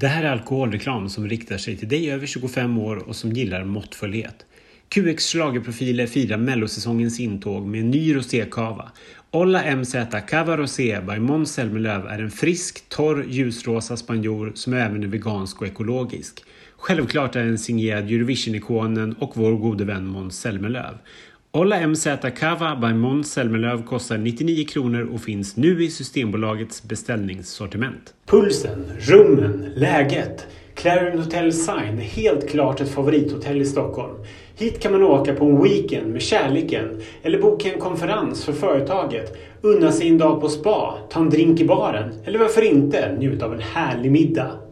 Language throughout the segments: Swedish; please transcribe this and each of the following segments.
Det här är alkoholreklam som riktar sig till dig över 25 år och som gillar måttfullhet. QX schlagerprofiler firar mellosäsongens intåg med en ny rosékava. Olla MZ Cava Rosé by Måns Zelmerlöw är en frisk, torr, ljusrosa spanjor som även är vegansk och ekologisk. Självklart är den signerad Eurovision-ikonen och vår gode vän Måns Zelmerlöw. Olla MZ Cava by Måns Zelmerlöw kostar 99 kronor och finns nu i Systembolagets beställningssortiment. Pulsen, rummen, läget. Clarion Hotel Sign är helt klart ett favorithotell i Stockholm. Hit kan man åka på en weekend med kärleken eller boka en konferens för företaget, unna sig en dag på spa, ta en drink i baren eller varför inte njuta av en härlig middag.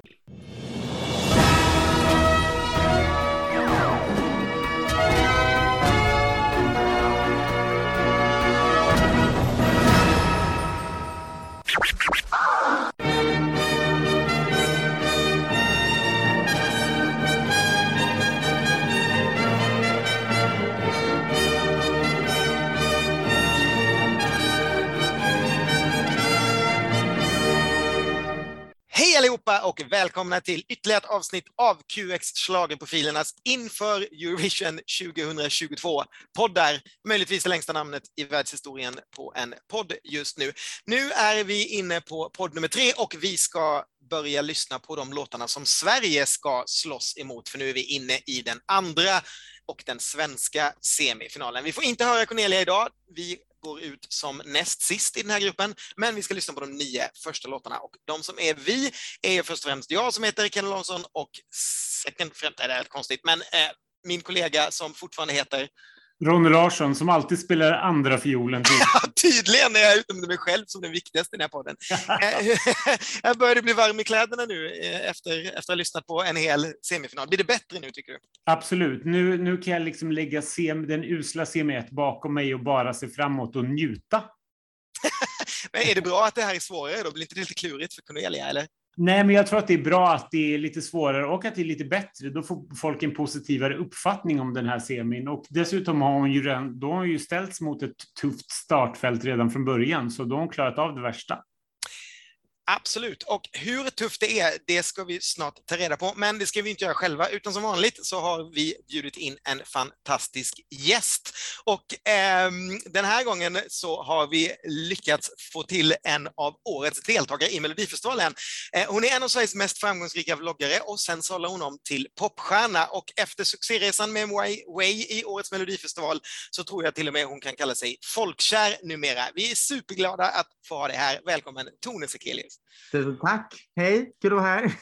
Allihopa och välkomna till ytterligare ett avsnitt av QX Schlagerprofilernas inför Eurovision 2022. Poddar, möjligtvis det längsta namnet i världshistorien på en podd just nu. Nu är vi inne på podd nummer tre och vi ska börja lyssna på de låtarna som Sverige ska slåss emot, för nu är vi inne i den andra och den svenska semifinalen. Vi får inte höra Cornelia idag. Vi går ut som näst sist i den här gruppen, men vi ska lyssna på de nio första låtarna. Och de som är vi är först och främst jag som heter Ken Larsson och second främst är det helt konstigt, men eh, min kollega som fortfarande heter Ronny Larsson som alltid spelar andra fiolen. Ja, tydligen är jag utnämnde mig själv som den viktigaste i den här podden. Eh, jag började bli varm i kläderna nu eh, efter, efter att ha lyssnat på en hel semifinal. Blir det bättre nu tycker du? Absolut. Nu, nu kan jag liksom lägga sem, den usla semi 1 bakom mig och bara se framåt och njuta. Men är det bra att det här är svårare då? Blir inte det lite klurigt för Cornelia, eller? Nej, men jag tror att det är bra att det är lite svårare och att det är lite bättre. Då får folk en positivare uppfattning om den här semin. Och dessutom har hon ju, redan, då har hon ju ställts mot ett tufft startfält redan från början, så då har hon klarat av det värsta. Absolut, och hur tufft det är, det ska vi snart ta reda på, men det ska vi inte göra själva, utan som vanligt så har vi bjudit in en fantastisk gäst. Och eh, den här gången så har vi lyckats få till en av årets deltagare i Melodifestivalen. Eh, hon är en av Sveriges mest framgångsrika vloggare och sen sållar hon om till popstjärna och efter succéresan med Way, Way i årets Melodifestival så tror jag till och med hon kan kalla sig folkkär numera. Vi är superglada att få ha dig här. Välkommen Tone Sekelius. Tusen tack. Hej, kul att vara här.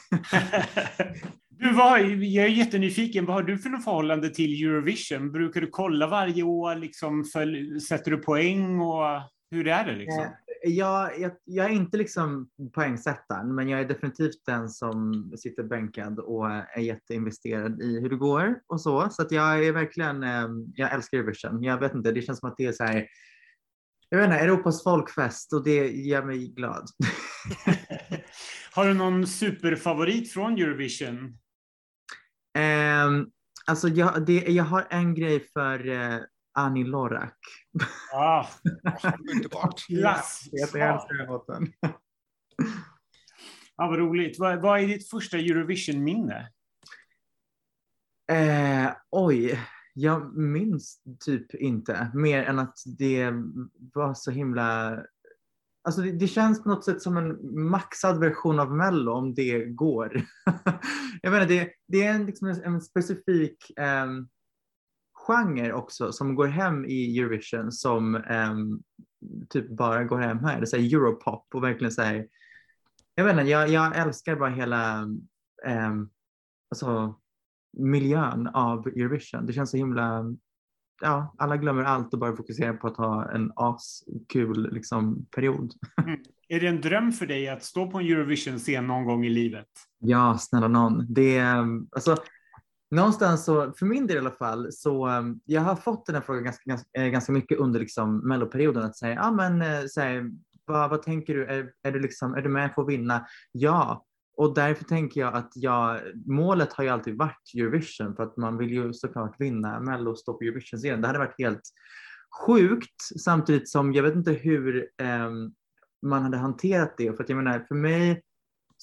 du var, jag är jättenyfiken. Vad har du för något förhållande till Eurovision? Brukar du kolla varje år? Liksom, för, sätter du poäng? Och hur är det? Liksom? Jag, jag, jag är inte liksom poängsättaren, men jag är definitivt den som sitter bänkad och är jätteinvesterad i hur det går och så. Så att jag är verkligen, jag älskar Eurovision. Jag vet inte, det känns som att det är så här jag vet inte, Europas folkfest och det gör mig glad. har du någon superfavorit från Eurovision? Um, alltså jag, det, jag har en grej för uh, Annie Lorak. Ah, underbart. Klass. jag älskar den låten. Ja, vad roligt. Vad, vad är ditt första Eurovision-minne? Uh, oj, jag minns typ inte mer än att det var så himla Alltså det, det, känns på något sätt som en maxad version av Mello om det går. jag menar, det, det är en, liksom en, en specifik eh, genre också som går hem i Eurovision som eh, typ bara går hem här. Det är Europop och verkligen så här, jag vet inte, jag, jag älskar bara hela eh, alltså, miljön av Eurovision. Det känns så himla, ja, alla glömmer allt och bara fokuserar på att ha en askul liksom, period. Mm. Är det en dröm för dig att stå på en Eurovision-scen någon gång i livet? Ja, snälla någon. Det är, alltså, någonstans så, för min del i alla fall, så jag har fått den här frågan ganska, ganska, ganska mycket under liksom melloperioden att säga, ja men så här, vad, vad tänker du, är, är, du liksom, är du med på att vinna? Ja, och därför tänker jag att jag, målet har ju alltid varit Eurovision för att man vill ju såklart vinna Mello och stå på Eurovision-scenen. Det hade varit helt sjukt samtidigt som jag vet inte hur eh, man hade hanterat det. För att jag menar, för mig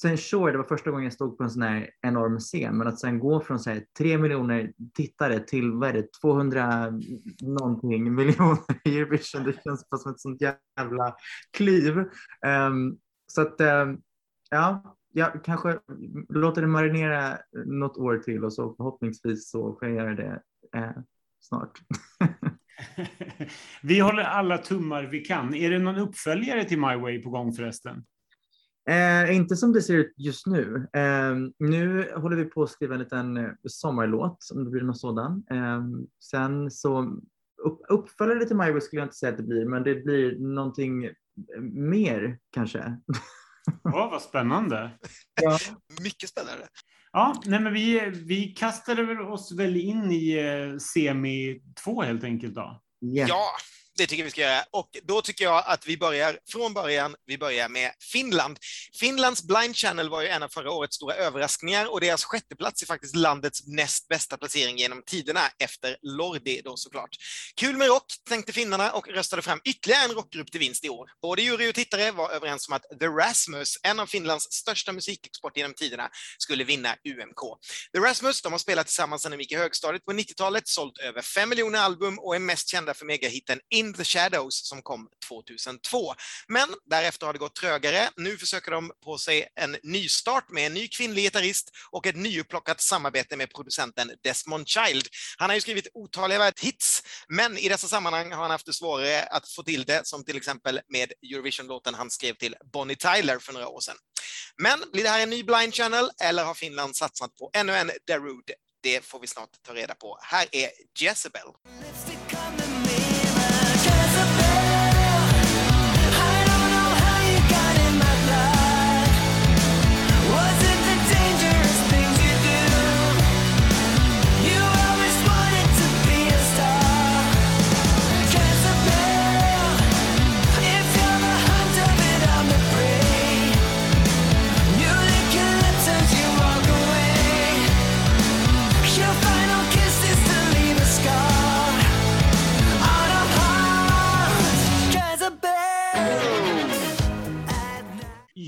sen sure, det var första gången jag stod på en sån här enorm scen, men att sen gå från så här, 3 miljoner tittare till vad är det, 200 någonting miljoner i Eurovision, det känns bara som ett sånt jävla kliv. Um, så att, um, ja, jag kanske låter det marinera något år till och så förhoppningsvis så får jag det eh, snart. vi håller alla tummar vi kan. Är det någon uppföljare till My Way på gång förresten? Eh, inte som det ser ut just nu. Eh, nu håller vi på att skriva en liten eh, sommarlåt, om det blir någon sådan. Eh, sen så upp, uppföljare till My Way skulle jag inte säga att det blir, men det blir någonting mer kanske. Oh, vad spännande. Ja. Mycket spännande. Ja, nej men vi, vi kastade oss väl in i eh, semi 2 helt enkelt då. Yeah. Ja, det tycker vi ska göra. Och då tycker jag att vi börjar från början. Vi börjar med Finland. Finlands Blind Channel var ju en av förra årets stora överraskningar och deras sjätteplats är faktiskt landets näst bästa placering genom tiderna efter Lordi då såklart. Kul med rock, tänkte finnarna och röstade fram ytterligare en rockgrupp till vinst i år. Både jury och tittare var överens om att The Rasmus, en av Finlands största musikexport genom tiderna, skulle vinna UMK. The Rasmus, de har spelat tillsammans sedan de gick i högstadiet på 90-talet, sålt över fem miljoner album och är mest kända för megahitten In the Shadows som kom 2002. Men därefter har det gått trögare. Nu försöker de på sig en nystart med en ny kvinnlig gitarrist och ett nyupplockat samarbete med producenten Desmond Child. Han har ju skrivit otaliga hits, men i dessa sammanhang har han haft det svårare att få till det, som till exempel med Eurovision-låten han skrev till Bonnie Tyler för några år sedan. Men blir det här en ny Blind Channel eller har Finland satsat på ännu en Darude? Det får vi snart ta reda på. Här är Jezebel.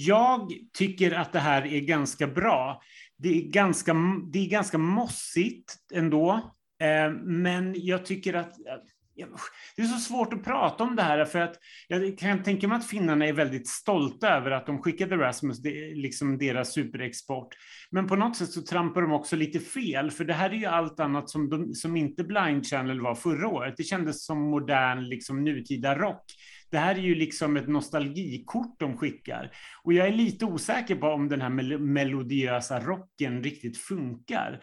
Jag tycker att det här är ganska bra. Det är ganska, det är ganska mossigt ändå, eh, men jag tycker att eh, det är så svårt att prata om det här, för att jag kan tänka mig att finnarna är väldigt stolta över att de skickade Rasmus, liksom deras superexport. Men på något sätt så trampar de också lite fel, för det här är ju allt annat som, de, som inte Blind Channel var förra året. Det kändes som modern, liksom nutida rock. Det här är ju liksom ett nostalgikort de skickar. Och jag är lite osäker på om den här mel melodiösa rocken riktigt funkar.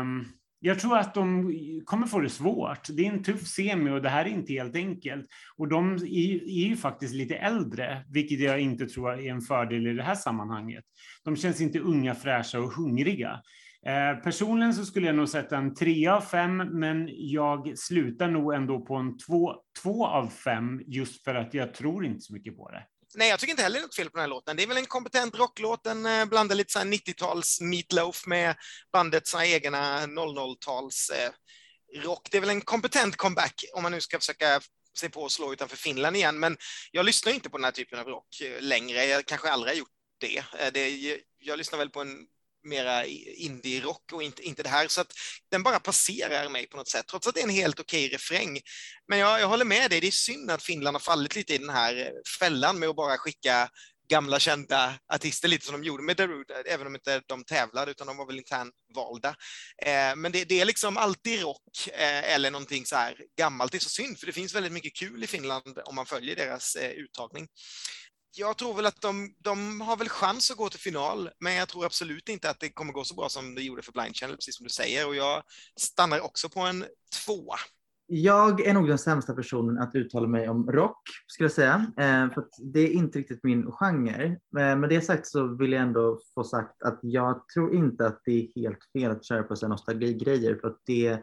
Um, jag tror att de kommer få det svårt. Det är en tuff semi och det här är inte helt enkelt. Och de är, ju faktiskt lite äldre, vilket jag inte tror är en fördel i det här sammanhanget. De känns inte unga, fräscha och hungriga. Eh, personligen så skulle jag nog sätta en 3 av fem, men jag slutar nog ändå på en två, två av fem just för att jag tror inte så mycket på det. Nej, jag tycker inte heller det är något fel på den här låten. Det är väl en kompetent rocklåt, den eh, blandar lite 90-tals meatloaf med bandets egna 00-tals-rock. Eh, det är väl en kompetent comeback om man nu ska försöka se på att slå utanför Finland igen, men jag lyssnar inte på den här typen av rock eh, längre. Jag kanske aldrig har gjort det. det jag lyssnar väl på en mera indie-rock och inte, inte det här. Så att den bara passerar mig på något sätt, trots att det är en helt okej refräng. Men jag, jag håller med dig, det är synd att Finland har fallit lite i den här eh, fällan med att bara skicka gamla kända artister, lite som de gjorde med Darude, även om inte de tävlade, utan de var väl internvalda. Eh, men det, det, är liksom alltid rock eh, eller någonting så här gammalt. Det är så synd, för det finns väldigt mycket kul i Finland om man följer deras eh, uttagning jag tror väl att de, de har väl chans att gå till final, men jag tror absolut inte att det kommer gå så bra som det gjorde för Blind Channel, precis som du säger. Och jag stannar också på en tvåa. Jag är nog den sämsta personen att uttala mig om rock, skulle jag säga. Eh, för det är inte riktigt min genre. Eh, med det sagt så vill jag ändå få sagt att jag tror inte att det är helt fel att köra på nostalgigrejer. För att det,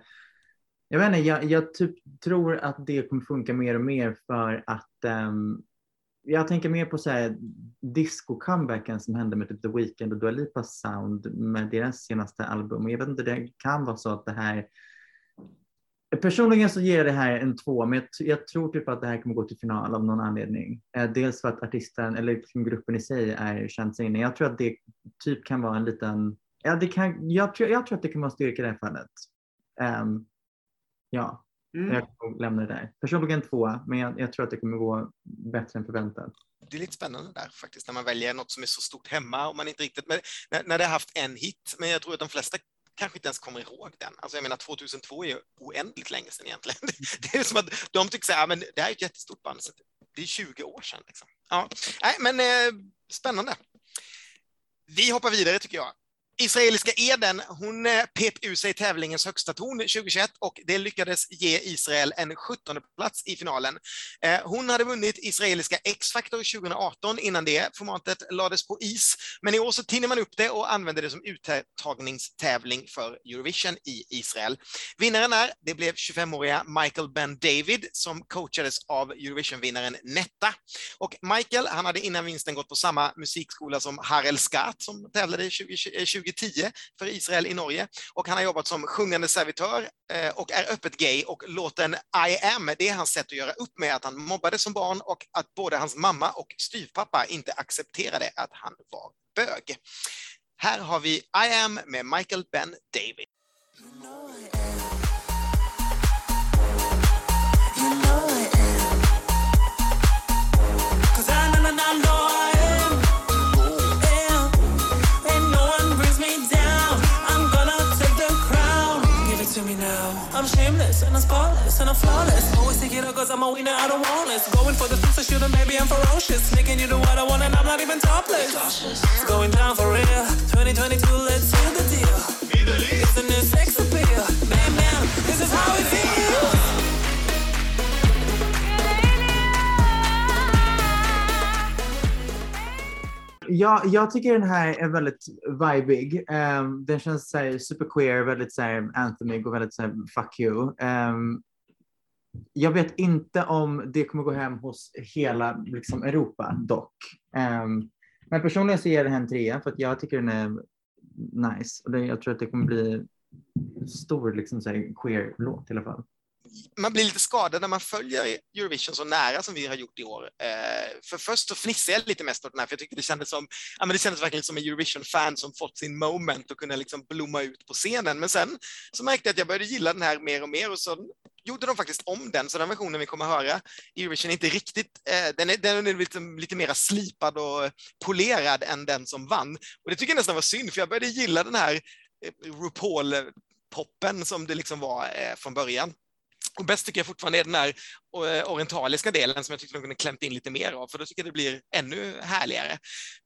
jag vet inte, jag, jag typ tror att det kommer funka mer och mer för att um, jag tänker mer på så här disco-comebacken som hände med typ The Weeknd och Dua Lipas sound med deras senaste album. Och jag vet inte, det kan vara så att det här Personligen så ger jag det här en två, men jag, jag, tror typ att det här kommer gå till final av någon anledning. Eh, dels för att artisten, eller liksom gruppen i sig, är känd sen. Jag tror att det typ kan vara en liten... Ja, det kan, jag, tror, jag tror att det kan vara styrka i det här fallet. Um, ja, mm. jag kommer lämna det där. Personligen två, men jag, jag, tror att det kommer gå bättre än förväntat. Det är lite spännande där faktiskt, när man väljer något som är så stort hemma och man inte riktigt... När, när det har haft en hit, men jag tror att de flesta kanske inte ens kommer ihåg den. Alltså jag menar 2002 är ju oändligt länge sedan egentligen. Det är som att de tycker så här, men det här är ett jättestort band, så det är 20 år sedan. Liksom. Ja, nej, men eh, spännande. Vi hoppar vidare tycker jag. Israeliska Eden, hon eh, pep ur sig tävlingens högsta ton 2021 och det lyckades ge Israel en 17 plats i finalen. Eh, hon hade vunnit israeliska X-Factor 2018 innan det formatet lades på is, men i år så tinner man upp det och använder det som uttagningstävling för Eurovision i Israel. Vinnaren är, det blev 25-åriga Michael Ben David som coachades av Eurovision-vinnaren Netta. Och Michael, han hade innan vinsten gått på samma musikskola som Harel Skat som tävlade 2020 2010 för Israel i Norge och han har jobbat som sjungande servitör eh, och är öppet gay och låten I am, det är hans sätt att göra upp med att han mobbade som barn och att både hans mamma och styvpappa inte accepterade att han var bög. Här har vi I am med Michael Ben David. I'm I'm and I'm flawless. Always take it up cause I'm a winner, I don't want less. Going for the I should've, maybe I'm ferocious. Making you do what I want and I'm not even topless. It's going down for real. 2022, let's seal the deal. A new sex appeal. Bam, bam, this is how it feels. Ja, jag tycker den här är väldigt vibig. Um, den känns så här, superqueer, väldigt så här, anthemic och väldigt så här, fuck you. Um, jag vet inte om det kommer gå hem hos hela liksom, Europa dock. Um, men personligen så ger jag den en trea för att jag tycker den är nice. Och det, jag tror att det kommer bli stor liksom, så här, queer-låt i alla fall man blir lite skadad när man följer Eurovision så nära som vi har gjort i år. Eh, för först så fnissade jag lite mest åt den här, för jag tyckte det kändes som, ja men det kändes verkligen som en Eurovision-fan som fått sin moment och kunde liksom blomma ut på scenen. Men sen så märkte jag att jag började gilla den här mer och mer och så gjorde de faktiskt om den, så den versionen vi kommer att höra i Eurovision är inte riktigt, eh, den är, den är lite, lite mera slipad och polerad än den som vann. Och det tycker jag nästan var synd, för jag började gilla den här eh, RuPaul-poppen som det liksom var eh, från början. Och bäst tycker jag fortfarande är den här eh, orientaliska delen som jag tycker de kunde klämt in lite mer av, för då tycker jag det blir ännu härligare.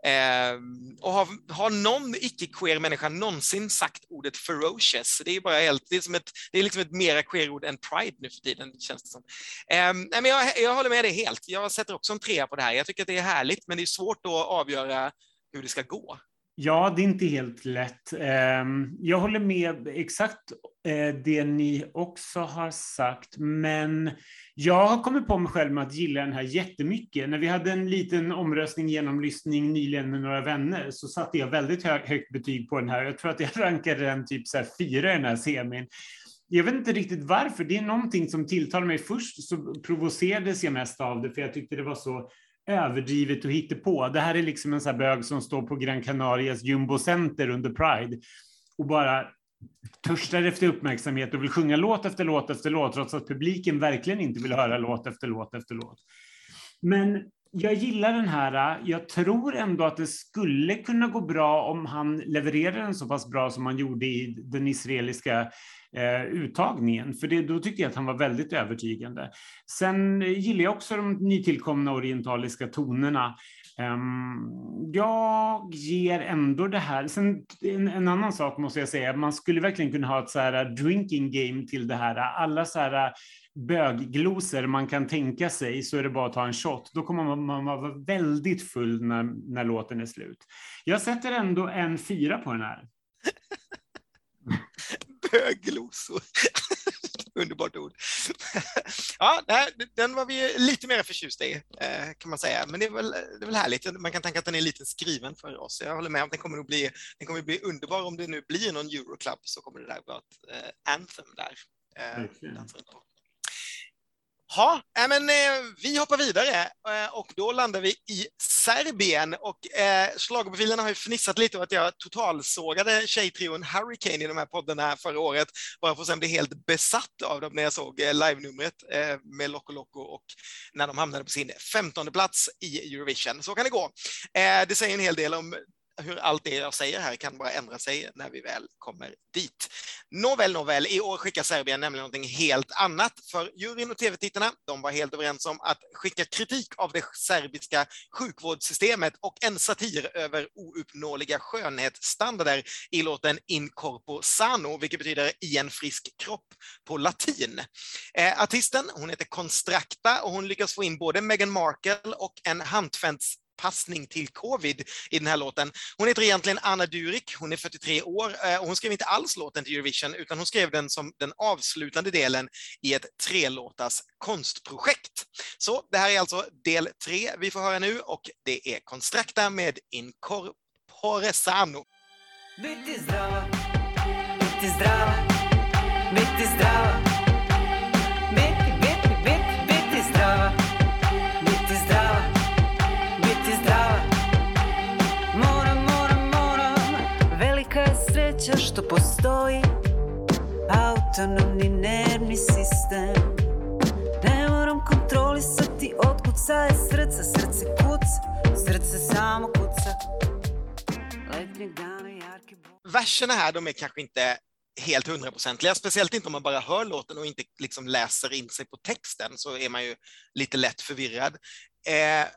Eh, och har, har någon icke-queer människa någonsin sagt ordet ferocious? Det är bara helt, det är, som ett, det är liksom ett mera queer-ord än pride nu för tiden, känns det som. Eh, men jag, jag håller med dig helt. Jag sätter också en trea på det här. Jag tycker att det är härligt, men det är svårt att avgöra hur det ska gå. Ja, det är inte helt lätt. Ehm, jag håller med exakt eh, det ni också har sagt, men jag har kommit på mig själv med att gilla den här jättemycket. När vi hade en liten omröstning genomlyssning nyligen med några vänner så satte jag väldigt högt betyg på den här. Jag tror att jag rankade den typ så här fyra i den här semin. Jag vet inte riktigt varför. Det är någonting som tilltalar mig. Först så provocerades jag mest av det, för jag tyckte det var så överdrivet och hittepå. Det här är liksom en sån här bög som står på Gran Canarias jumbocenter under Pride och bara törstar efter uppmärksamhet och vill sjunga låt efter låt efter låt, trots att publiken verkligen inte vill höra låt efter låt efter låt. Men jag gillar den här. Jag tror ändå att det skulle kunna gå bra om han levererar den så pass bra som han gjorde i den israeliska eh, uttagningen, för det, då tyckte jag att han var väldigt övertygande. Sen gillar jag också de nytillkomna orientaliska tonerna. Um, jag ger ändå det här. Sen en, en, annan sak måste jag säga. Man skulle verkligen kunna ha ett så här drinking game till det här. Alla så här böggloser man kan tänka sig så är det bara att ta en shot. Då kommer man, man vara väldigt full när, när låten är slut. Jag sätter ändå en fyra på den här. Böglosor. Underbart ord. ja, den var vi lite mer förtjusta i, eh, kan man säga. Men det är, väl, det är väl härligt. Man kan tänka att den är lite skriven för oss. Jag håller med om att den kommer att bli, den kommer att bli underbar om det nu blir någon Euroclub så kommer det där vara ett eh, anthem där. Eh, Ja, men eh, vi hoppar vidare eh, och då landar vi i Serbien och eh, schlagerprofilerna har ju fnissat lite åt att jag totalsågade tjejtrion Hurricane i de här poddarna förra året bara för att sen bli helt besatt av dem när jag såg eh, live-numret eh, med Loco Loco och när de hamnade på sin femtonde plats i Eurovision. Så kan det gå. Eh, det säger en hel del om hur allt det jag säger här kan bara ändra sig när vi väl kommer dit. Nåväl, nåväl, i år skickar Serbien nämligen någonting helt annat, för juryn och tv-tittarna, de var helt överens om att skicka kritik av det serbiska sjukvårdssystemet och en satir över ouppnåeliga skönhetsstandarder i låten In corpo sano, vilket betyder i en frisk kropp på latin. Eh, artisten, hon heter Constracta och hon lyckas få in både Meghan Markle och en handfänts passning till covid i den här låten. Hon heter egentligen Anna Durik, hon är 43 år eh, och hon skrev inte alls låten till Eurovision utan hon skrev den som den avslutande delen i ett trelåtars konstprojekt. Så det här är alltså del tre vi får höra nu och det är Constracta med Incorpore Sano. Biti zdrava, biti zdrava, biti zdrava sreća što postoji autonomni nervni sistem. Ne moram kontrolisati otkucaje srca, srce kuca, srce samo kuca. Verserna här, de är kanske inte helt hundraprocentiga, speciellt inte om man bara hör låten och inte liksom läser in sig på texten, så är man ju lite lätt förvirrad. Eh,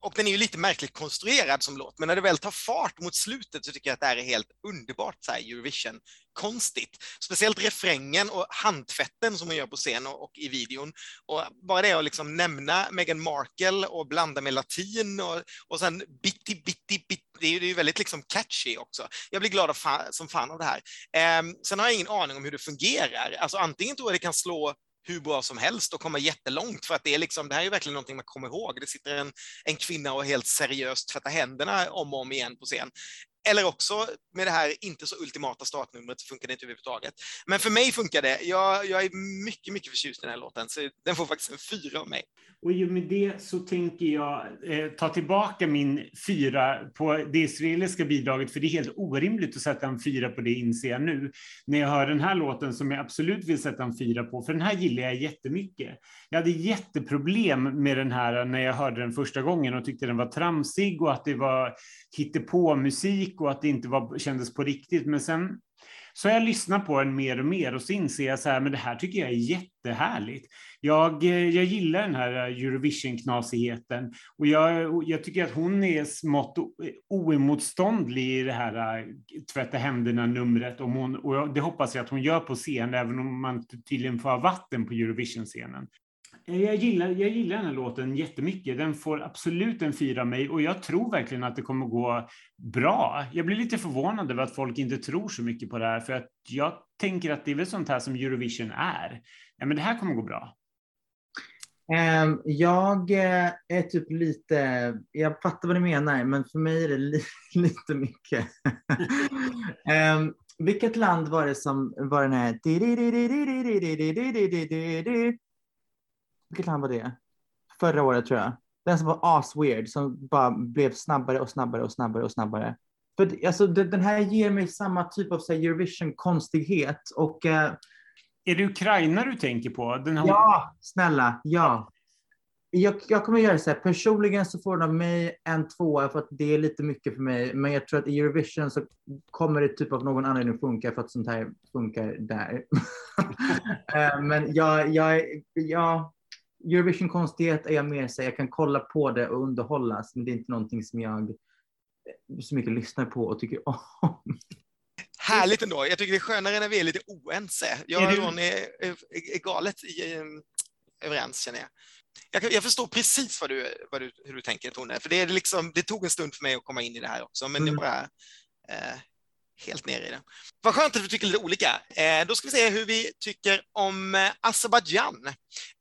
och den är ju lite märkligt konstruerad som låt, men när det väl tar fart mot slutet så tycker jag att det här är helt underbart så här Eurovision konstigt. Speciellt refrängen och handtvätten som hon gör på scen och, och i videon. Och bara det att liksom nämna Meghan Markle och blanda med latin och, och sen bitti, bitti, bitti det är ju väldigt liksom catchy också. Jag blir glad som fan av det här. Eh, sen har jag ingen aning om hur det fungerar. Alltså antingen tror jag det kan slå hur bra som helst och komma jättelångt för att det är liksom, det här är verkligen någonting man kommer ihåg. Det sitter en, en kvinna och helt seriöst tvättar händerna om och om igen på scen. Eller också med det här inte så ultimata startnumret funkar det inte överhuvudtaget. Men för mig funkar det. Jag, jag är mycket, mycket förtjust i den här låten, så den får faktiskt en fyra av mig. Och i och med det så tänker jag eh, ta tillbaka min fyra på det israeliska bidraget, för det är helt orimligt att sätta en fyra på det, inser jag nu, när jag hör den här låten som jag absolut vill sätta en fyra på, för den här gillar jag jättemycket. Jag hade jätteproblem med den här när jag hörde den första gången och tyckte den var tramsig och att det var hittepå och att det inte var, kändes på riktigt. Men sen så har jag lyssnat på den mer och mer och så inser jag så här, men det här tycker jag är jättehärligt. Jag, eh, jag gillar den här eh, Eurovision-knasigheten och jag, jag tycker att hon är smått oemotståndlig i det här eh, tvätta händerna-numret. Och det hoppas jag att hon gör på scen, även om man tydligen får ha vatten på Eurovision-scenen. Eh, jag gillar, jag gillar den här låten jättemycket. Den får absolut en fyra av mig och jag tror verkligen att det kommer gå bra. Jag blir lite förvånad över att folk inte tror så mycket på det här för att jag tänker att det är väl sånt här som Eurovision är. Ja, men det här kommer gå bra. Ehm, jag eh, är typ lite, jag fattar vad du menar, men för mig är det li lite mycket. um, vilket land var det som var den här vilket land var det? Förra året tror jag. Den som var as-weird, som bara blev snabbare och snabbare och snabbare och snabbare. För alltså, den här ger mig samma typ av Eurovision-konstighet och... Uh, är det Ukraina du tänker på? Den har... Ja, snälla, ja. Jag, jag kommer göra så här, personligen så får av mig en tvåa för att det är lite mycket för mig. Men jag tror att i Eurovision så kommer det typ av någon anledning funka för att sånt här funkar där. Eh, men jag, jag, jag, Eurovision konstighet är jag mer så jag kan kolla på det och underhållas, men det är inte någonting som jag så mycket lyssnar på och tycker om. Härligt ändå. Jag tycker det är skönare när vi är lite oense. Jag och Ron är, galet i, um, överens känner jag. jag. Jag, förstår precis vad du, vad du, hur du tänker Tone, för det, är liksom, det tog en stund för mig att komma in i det här också, men mm. det bara eh, helt nere i det. Vad skönt att vi tycker lite olika. Eh, då ska vi se hur vi tycker om eh, Azerbajdzjan.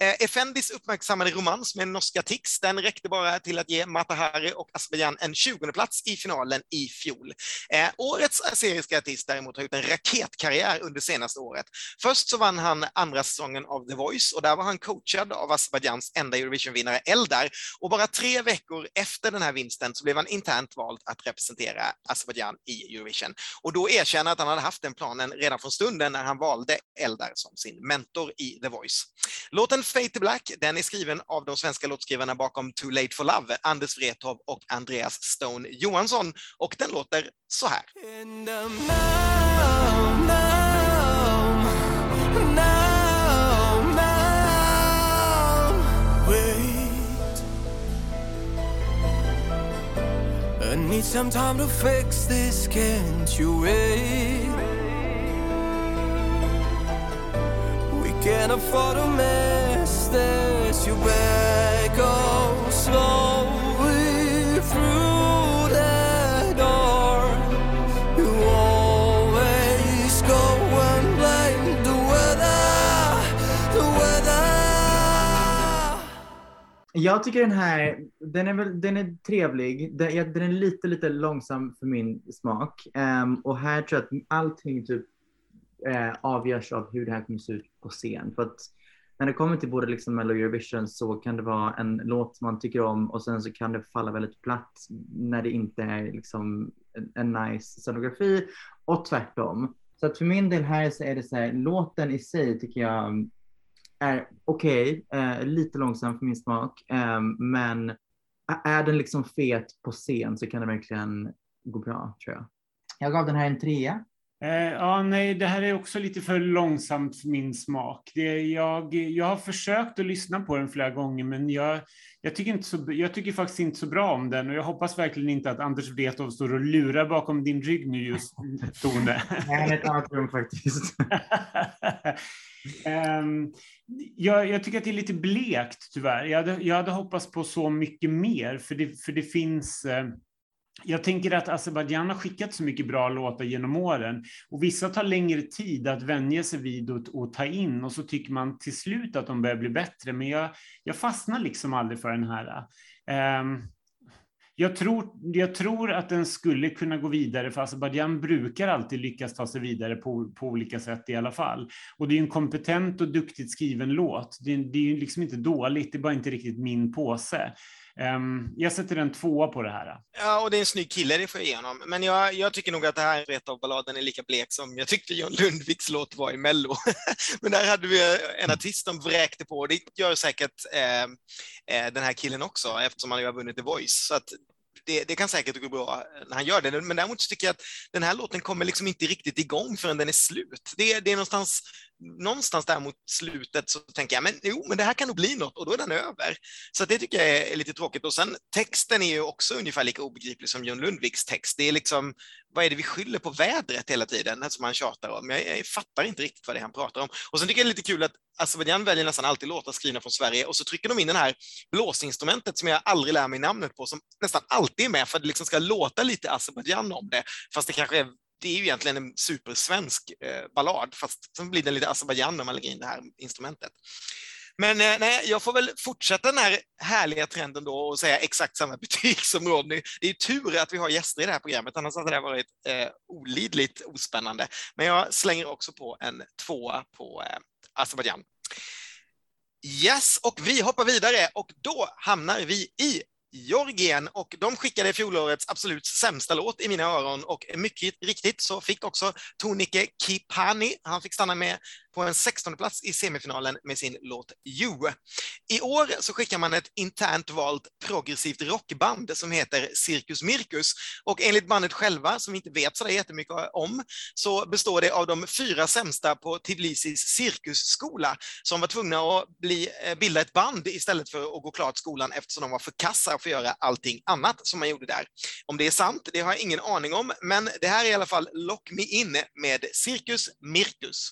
Eh, Effendis uppmärksammade romans med norska Tix, den räckte bara till att ge Matahari och Azerbajdzjan en 20 plats i finalen i fjol. Eh, årets aseriska artist däremot har gjort en raketkarriär under senaste året. Först så vann han andra säsongen av The Voice och där var han coachad av Azerbajdzjans enda Eurovision-vinnare Eldar och bara tre veckor efter den här vinsten så blev han internt vald att representera Azerbajdzjan i Eurovision. Och då erkänner att han hade haft den planen redan från stunden när han valde Eldar som sin mentor i The Voice. Låten Fate to Black, den är skriven av de svenska låtskrivarna bakom Too Late for Love, Anders Wrethov och Andreas Stone Johansson och den låter så här. Need some time to fix this, can't you wait? We can't afford a mess, there's your back, oh, go slowly Jag tycker den här, den är, väl, den är trevlig. Den, ja, den är lite, lite långsam för min smak. Um, och här tror jag att allting typ eh, avgörs av hur det här kommer se ut på scen. För att när det kommer till både liksom Mello och Eurovision så kan det vara en låt man tycker om och sen så kan det falla väldigt platt när det inte är liksom en, en nice scenografi och tvärtom. Så att för min del här så är det så här, låten i sig tycker jag är okej, eh, lite långsam för min smak, eh, men är den liksom fet på scen så kan det verkligen gå bra tror jag. Jag gav den här en trea. Eh, ja, nej, det här är också lite för långsamt för min smak. Det, jag, jag har försökt att lyssna på den flera gånger, men jag, jag, tycker inte så, jag tycker faktiskt inte så bra om den och jag hoppas verkligen inte att Anders Wrethov står och lurar bakom din rygg nu just, Tone. Nej, ett annat rum faktiskt. Ehm, jag, jag tycker att det är lite blekt tyvärr. Jag hade, jag hade hoppats på så mycket mer, för det, för det finns eh, jag tänker att Azerbajdzjan har skickat så mycket bra låtar genom åren och vissa tar längre tid att vänja sig vid och, och ta in och så tycker man till slut att de börjar bli bättre. Men jag, jag fastnar liksom aldrig för den här. Um, jag tror, jag tror att den skulle kunna gå vidare, för Azerbajdzjan brukar alltid lyckas ta sig vidare på, på olika sätt i alla fall. Och det är en kompetent och duktigt skriven låt. Det, det är ju liksom inte dåligt, det är bara inte riktigt min påse. Um, jag sätter en tvåa på det här. Ja, och det är en snygg kille, det får jag ge honom. Men jag, jag tycker nog att det här Wrethov-balladen är lika blek som jag tyckte John Lundviks låt var i Mello. Men där hade vi en artist som vräkte på. Det gör säkert ehm, eh, den här killen också, eftersom han ju har vunnit The Voice. Så att det, det, kan säkert gå bra när han gör det, men däremot tycker jag att den här låten kommer liksom inte riktigt igång förrän den är slut. Det, det är någonstans, någonstans där mot slutet så tänker jag, men jo, men det här kan nog bli något och då är den över. Så det tycker jag är, är lite tråkigt. Och sen texten är ju också ungefär lika obegriplig som John Lundviks text. Det är liksom, vad är det vi skyller på vädret hela tiden, alltså, som han tjatar om? Jag, jag fattar inte riktigt vad det är han pratar om. Och sen tycker jag det är lite kul att Azerbajdzjan väljer nästan alltid låtar skrivna från Sverige och så trycker de in det här blåsinstrumentet som jag aldrig lär mig namnet på, som nästan alltid är med för att det liksom ska låta lite Azerbajdzjan om det, fast det kanske är det är ju egentligen en supersvensk eh, ballad, fast sen blir den lite Azerbajdzjan när man lägger in det här instrumentet. Men eh, nej, jag får väl fortsätta den här härliga trenden då och säga exakt samma betyg som Rodney. Det är tur att vi har gäster i det här programmet, annars hade det varit eh, olidligt ospännande. Men jag slänger också på en tvåa på eh, Azerbajdzjan. Yes, och vi hoppar vidare och då hamnar vi i Georgien och de skickade fjolårets absolut sämsta låt i mina öron och mycket riktigt så fick också Tonike Kipani, han fick stanna med på en 16 plats i semifinalen med sin låt You. I år så skickar man ett internt valt progressivt rockband som heter Cirkus Mirkus och enligt bandet själva, som vi inte vet så jättemycket om, så består det av de fyra sämsta på Tbilisis cirkusskola som var tvungna att bli, eh, bilda ett band istället för att gå klart skolan eftersom de var för kassa för att göra allting annat som man gjorde där. Om det är sant, det har jag ingen aning om, men det här är i alla fall Lock Me In med Cirkus Mirkus.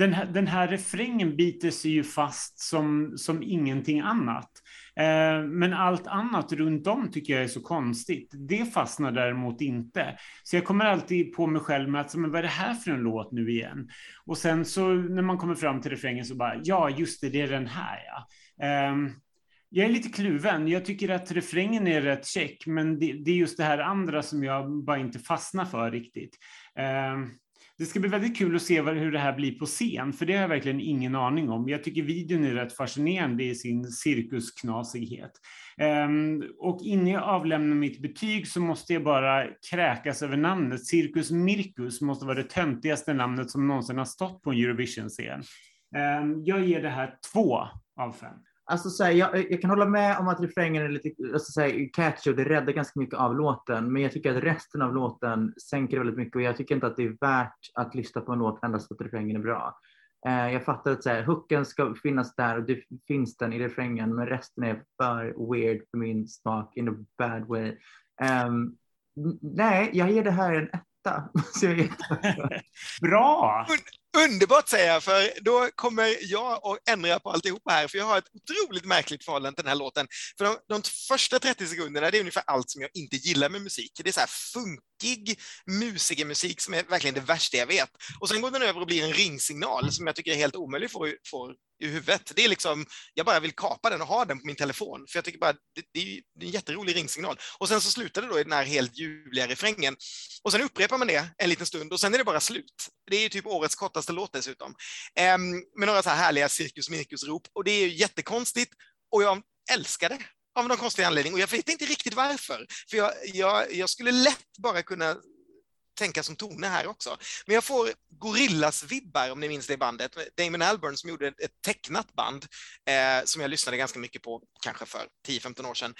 den här, den här refrängen biter sig ju fast som, som ingenting annat. Eh, men allt annat runt om tycker jag är så konstigt. Det fastnar däremot inte. Så jag kommer alltid på mig själv med att, men vad är det här för en låt nu igen? Och sen så när man kommer fram till refrängen så bara, ja just det, det är den här ja. Eh, jag är lite kluven. Jag tycker att refrängen är rätt check, men det, det är just det här andra som jag bara inte fastnar för riktigt. Eh, det ska bli väldigt kul att se hur det här blir på scen, för det har jag verkligen ingen aning om. Jag tycker videon är rätt fascinerande i sin cirkusknasighet. Ehm, och innan jag avlämnar mitt betyg så måste jag bara kräkas över namnet. Cirkus Mirkus måste vara det töntigaste namnet som någonsin har stått på en Eurovision-scen. Ehm, jag ger det här två av fem. Alltså, så här, jag, jag kan hålla med om att refrängen är lite alltså, så här, catchy och det räddar ganska mycket av låten. Men jag tycker att resten av låten sänker väldigt mycket och jag tycker inte att det är värt att lyssna på en låt endast för att refrängen är bra. Eh, jag fattar att så här, hooken ska finnas där och det finns den i refrängen men resten är för weird för min smak in a bad way. Um, nej, jag ger det här en etta. Så jag ger Bra! Underbart säger jag, för då kommer jag att ändra på alltihopa här, för jag har ett otroligt märkligt förhållande till den här låten. För de, de första 30 sekunderna, det är ungefär allt som jag inte gillar med musik. Det är så här funkig musikermusik som är verkligen det värsta jag vet. Och sen går den över och blir en ringsignal som jag tycker är helt omöjlig att få, i huvudet. Det är liksom, jag bara vill kapa den och ha den på min telefon, för jag tycker bara det, det är en jätterolig ringsignal. Och sen så slutar det då i den här helt ljuvliga refrängen. Och sen upprepar man det en liten stund och sen är det bara slut. Det är ju typ årets kortaste låt dessutom. Ehm, med några så här härliga cirkus mirkus-rop och det är ju jättekonstigt och jag älskar det av någon konstig anledning och jag vet inte riktigt varför. För jag, jag, jag skulle lätt bara kunna tänka som Tone här också. Men jag får Gorillas-vibbar om ni minns det bandet. Damon Albarn som gjorde ett tecknat band eh, som jag lyssnade ganska mycket på, kanske för 10-15 år sedan.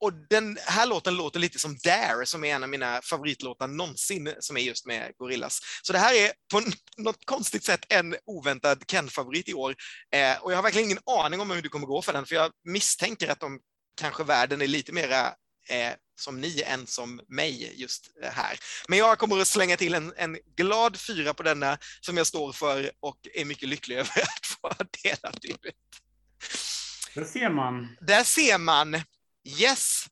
Och den här låten låter lite som Dare, som är en av mina favoritlåtar någonsin, som är just med Gorillas. Så det här är på något konstigt sätt en oväntad Ken-favorit i år. Eh, och jag har verkligen ingen aning om hur det kommer gå för den, för jag misstänker att de kanske världen är lite mera eh, som ni än som mig just här. Men jag kommer att slänga till en, en glad fyra på denna som jag står för och är mycket lycklig över att få delat ut. Där ser man. Där ser man. Yes.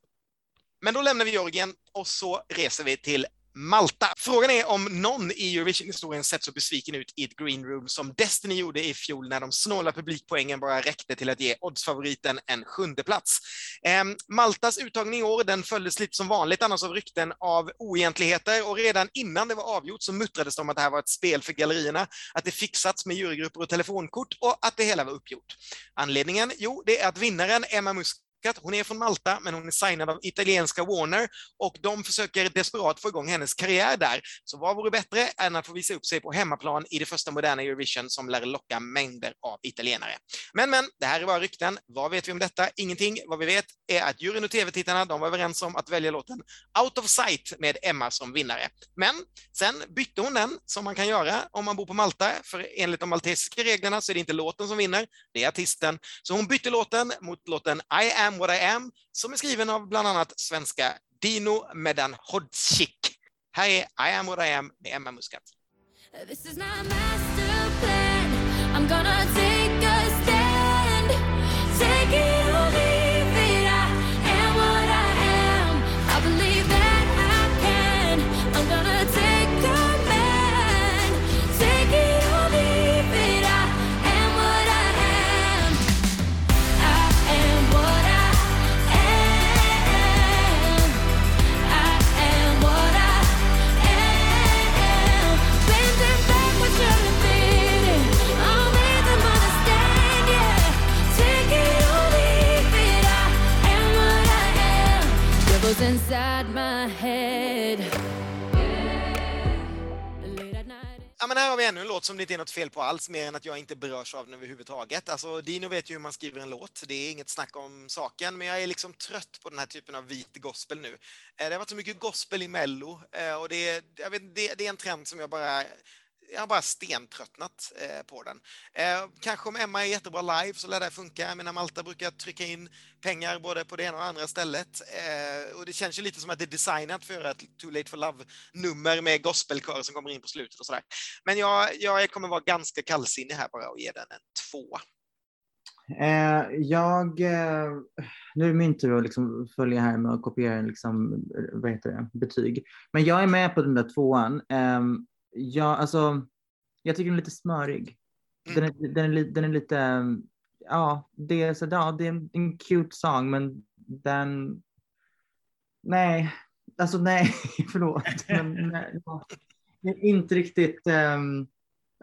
Men då lämnar vi Georgien och så reser vi till Malta. Frågan är om någon i Eurovision-historien sett så besviken ut i ett green room som Destiny gjorde i fjol när de snåla publikpoängen bara räckte till att ge oddsfavoriten en sjunde plats. Eh, Maltas uttagning i år, den följdes lite som vanligt annars av rykten av oegentligheter och redan innan det var avgjort så muttrades det om att det här var ett spel för gallerierna, att det fixats med jurygrupper och telefonkort och att det hela var uppgjort. Anledningen? Jo, det är att vinnaren Emma Musk hon är från Malta, men hon är signad av italienska Warner och de försöker desperat få igång hennes karriär där. Så vad vore bättre än att få visa upp sig på hemmaplan i det första moderna Eurovision som lär locka mängder av italienare. Men, men, det här är bara rykten. Vad vet vi om detta? Ingenting. Vad vi vet är att juryn och tv-tittarna, de var överens om att välja låten Out of Sight med Emma som vinnare. Men sen bytte hon den, som man kan göra om man bor på Malta, för enligt de maltesiska reglerna så är det inte låten som vinner, det är artisten. Så hon bytte låten mot låten I am what I am, som är skriven av bland annat svenska Dino Medan-Hodzic. Här är I am what I am med Emma Muscat. Inside my head. Ja, men här har vi ännu en låt som det inte är något fel på alls, mer än att jag inte berörs av den överhuvudtaget. Alltså, Dino vet ju hur man skriver en låt, det är inget snack om saken, men jag är liksom trött på den här typen av vit gospel nu. Eh, det har varit så mycket gospel i Mello eh, och det, är- jag vet, det, det är en trend som jag bara jag har bara stentröttnat eh, på den. Eh, kanske om Emma är jättebra live så lär det funka. Jag menar, Malta brukar trycka in pengar både på det ena och andra stället. Eh, och det känns ju lite som att det är designat för ett Too Late for Love-nummer med gospelkör som kommer in på slutet och sådär. Men jag, jag kommer vara ganska kallsinnig här bara och ge den en tvåa. Eh, jag, eh, nu är det min tur att liksom följa här med att kopiera liksom, eh, vad heter det, betyg. Men jag är med på den där tvåan. Eh, jag, alltså, jag tycker den är lite smörig. Den är, den är, den är lite, eh, ja, det är, så, ja, det är en, en cute sång men den, nej, alltså nej, förlåt. Men, nej, ja. det är inte riktigt, ehm,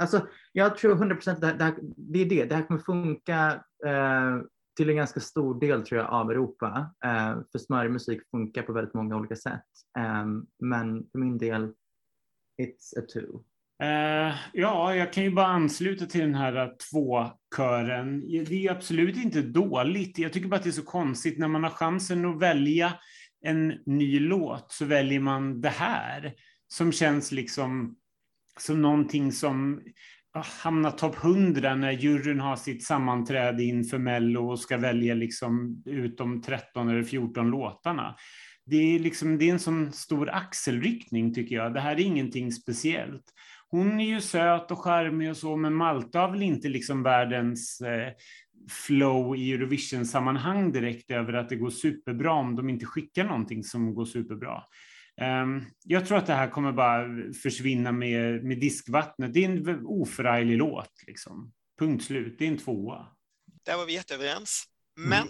alltså jag tror 100 procent det, det, det är det. Det här kommer funka eh, till en ganska stor del tror jag av Europa. Eh, för smörig musik funkar på väldigt många olika sätt. Eh, men för min del, it's a two. Uh, ja, jag kan ju bara ansluta till den här eh, tvåkören. två-kören. Det är absolut inte dåligt. Jag tycker bara att det är så konstigt när man har chansen att välja en ny låt så väljer man det här som känns liksom som någonting som hamnar topp 100 när juryn har sitt sammanträde inför Mello och ska välja liksom ut de 13 eller 14 låtarna. Det är, liksom, det är en sån stor axelryckning tycker jag. Det här är ingenting speciellt. Hon är ju söt och charmig och så, men Malta har väl inte liksom världens eh, flow i Eurovision-sammanhang direkt över att det går superbra om de inte skickar någonting som går superbra. Um, jag tror att det här kommer bara försvinna med, med diskvattnet. Det är en oförarglig låt, liksom. Punkt slut. Det är en tvåa. Där var vi jätteöverens. Men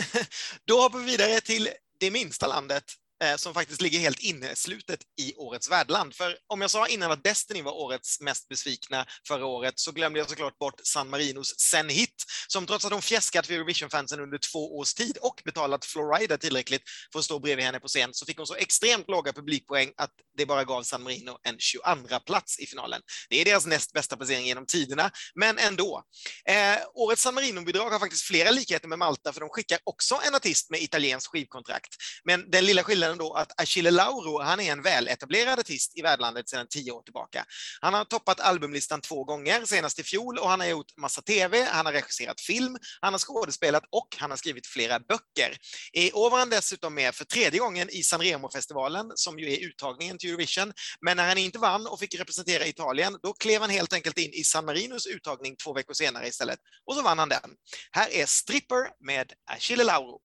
då hoppar vi vidare till det minsta landet. Eh, som faktiskt ligger helt inneslutet i årets värdland. För om jag sa innan att Destiny var årets mest besvikna förra året så glömde jag såklart bort San Marinos Sen Hit som trots att hon fjäskat för Eurovision-fansen under två års tid och betalat Florida tillräckligt för att stå bredvid henne på scen så fick hon så extremt låga publikpoäng att det bara gav San Marino en 22 plats i finalen. Det är deras näst bästa placering genom tiderna, men ändå. Eh, årets San Marino-bidrag har faktiskt flera likheter med Malta för de skickar också en artist med italienskt skivkontrakt. Men den lilla skillnaden då att Achille Lauro, han är en väletablerad artist i värdlandet sedan tio år tillbaka. Han har toppat albumlistan två gånger, senast i fjol, och han har gjort massa tv, han har regisserat film, han har skådespelat och han har skrivit flera böcker. I år var han dessutom med för tredje gången i Sanremo-festivalen, som ju är uttagningen till Eurovision. Men när han inte vann och fick representera Italien, då klev han helt enkelt in i San Marinos uttagning två veckor senare istället. Och så vann han den. Här är Stripper med Achille Lauro.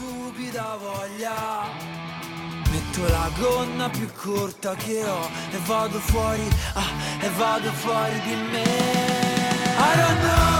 Stupida voglia. Metto la gonna più corta che ho E vado fuori, ah, e vado fuori di me. I don't know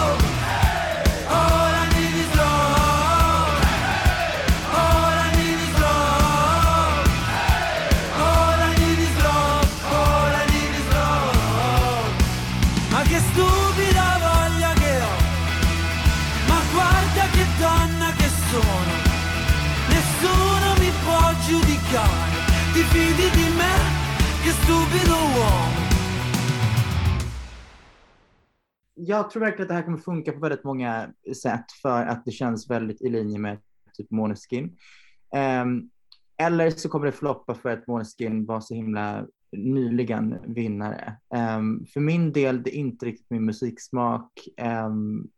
Jag tror verkligen att det här kommer funka på väldigt många sätt för att det känns väldigt i linje med typ Måneskin. Um, eller så kommer det floppa för att Måneskin var så himla nyligen vinnare. Um, för min del, det är inte riktigt min musiksmak. Ehm, um,